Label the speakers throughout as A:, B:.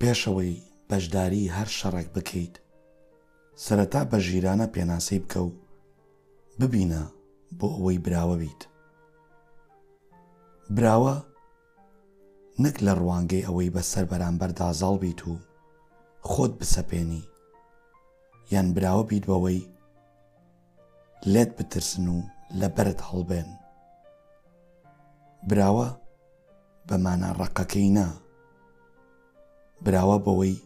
A: پێشەوەی بەشداری هەر شەڕێک بکەیت سەرەتا بە ژیرانە پێناسەی بکە و ببینە بۆ ئەوەی براوە بیت براوە نەک لە ڕوانگەی ئەوەی بە سەر بەرامبەردا زاڵ بیت و خۆت بسەپێنی یان براوە بیت بەوەی لێت بترسن و لە بەرت هەڵبێن. براوە بە مانا ڕەقەکەی نا. براوە بەوەی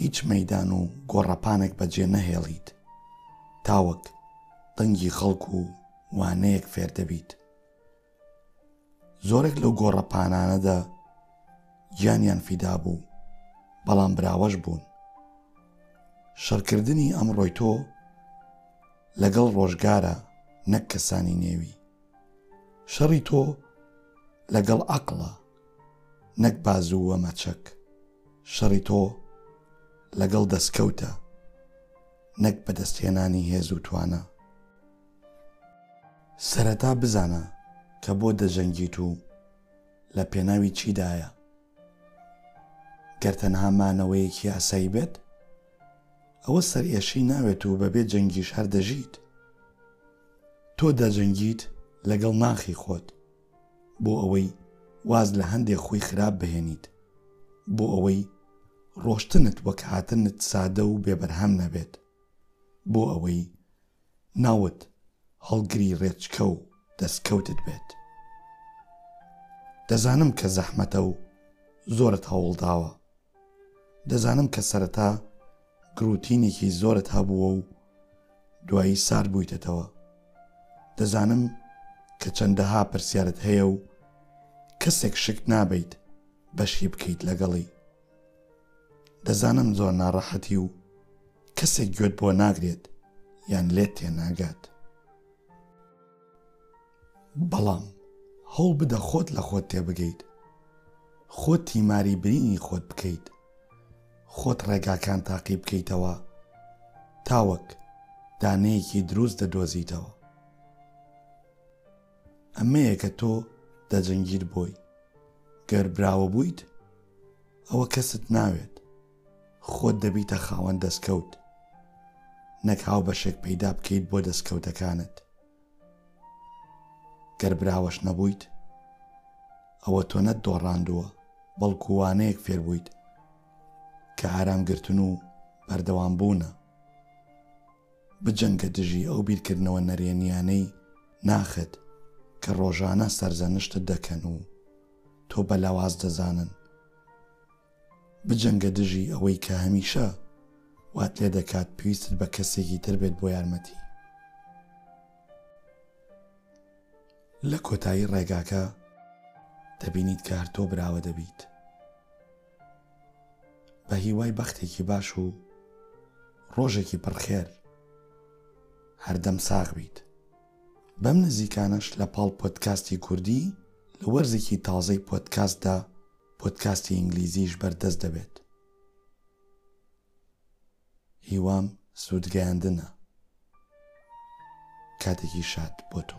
A: هیچ مەیدان و گۆڕەپانێک بەجێ نەهێڵیت تاوەک دەنگی خەڵک و وانەیەک فێر دەبیت زۆرێک لەو گۆڕەپانانەدا گیانیان فیدا بوو بەڵام براوەش بوون شەڕکردنی ئەمڕۆی تۆ لەگەڵ ڕۆژگارە نەک کەسانی نێوی شەڕی تۆ لەگەڵ عقلە نەک بازووە مەچەک شەڕی تۆ لەگەڵ دەستکەوتە نەک بەدەستهێنانی هێز و توانە سەرەتا بزانە کە بۆ دەجەنگیت و لە پێناوی چیدایە. گەر تەنها مانەوەیەکی ئاسایی بێت، ئەوە سەرئێشەی ناوێت و بەبێ جەنگیش هەر دەژیت. تۆ دەجەنگیت لەگەڵ ناخی خۆت، بۆ ئەوەی واز لە هەندێ خووی خراپ بهێنیت، بۆ ئەوەی ڕۆشتنت وەک هاتنت سادە و بێبەرهەم نەبێت، بۆ ئەوەی ناوت هەڵگری ڕێچکە و دەستکەوتت بێت. دەزانم کە زەحمەتە و زۆرت هەوڵداوە. دەزانم کە سەرەتا گڕوتینێکی زۆرت هەبووە و دوایی سارد بوویتەتەوە. دەزانم کە چەندەها پرسیارت هەیە و کەسێک شک نابەیت بەشی بکەیت لەگەڵی. دەزانم زۆر ناڕەحەتی و کەسێک گوێت بۆ ناگرێت یان لێت تێناگات. بەڵام هەوڵ بدە خۆت لە خۆت تێبگەیت، خۆت تیماری برینی خۆت بکەیت، خۆت ڕێگاکان تاقی بکەیتەوە تاوەک دانەیەکی دروست دەدۆزیتەوە. ئەمەیە کە تۆ دەجەنگیت بۆی، گەر براوە بوویت ئەوە کەست ناوێت، خۆت دەبیتە خاوەن دەستکەوت نەک هاوبەشێک پەیدا بکەیت بۆ دەستکەوتەکانت، گەر براوەش نەبوویت ئەوە تۆ نەت دۆڕاندووە بەڵکو وانەیەک فێربوویت کە ئارام گرتن و بەردەوام بوونە. بجەنگە دژی ئەو بیرکردنەوە نەرێنییانەی ناخت کە ڕۆژانە سەرزەنشتت دەکەن و تۆ بە لاواز دەزانن. بجەنگە دژی ئەوەی کە هەمیشە وات لێ دەکات پێویستت بە کەسێکی تر بێت بۆ یارمەتی. لە کۆتایی ڕێگاکە دەبینیت کە هەر تۆ براوە دەبیت. بە هیوای بەختێکی باش و ڕۆژێکی پڕ خێر هەردەم ساغ بیت بەم نزیکانەش لە پاڵ پۆدکاستی کوردی لە وەرزێکی تازەی پۆدکاستدا پۆدکاستی ئینگلیزیش بەردەست دەبێت هیوام سوودگەیاندنە کاتێکی شاد بۆ تۆ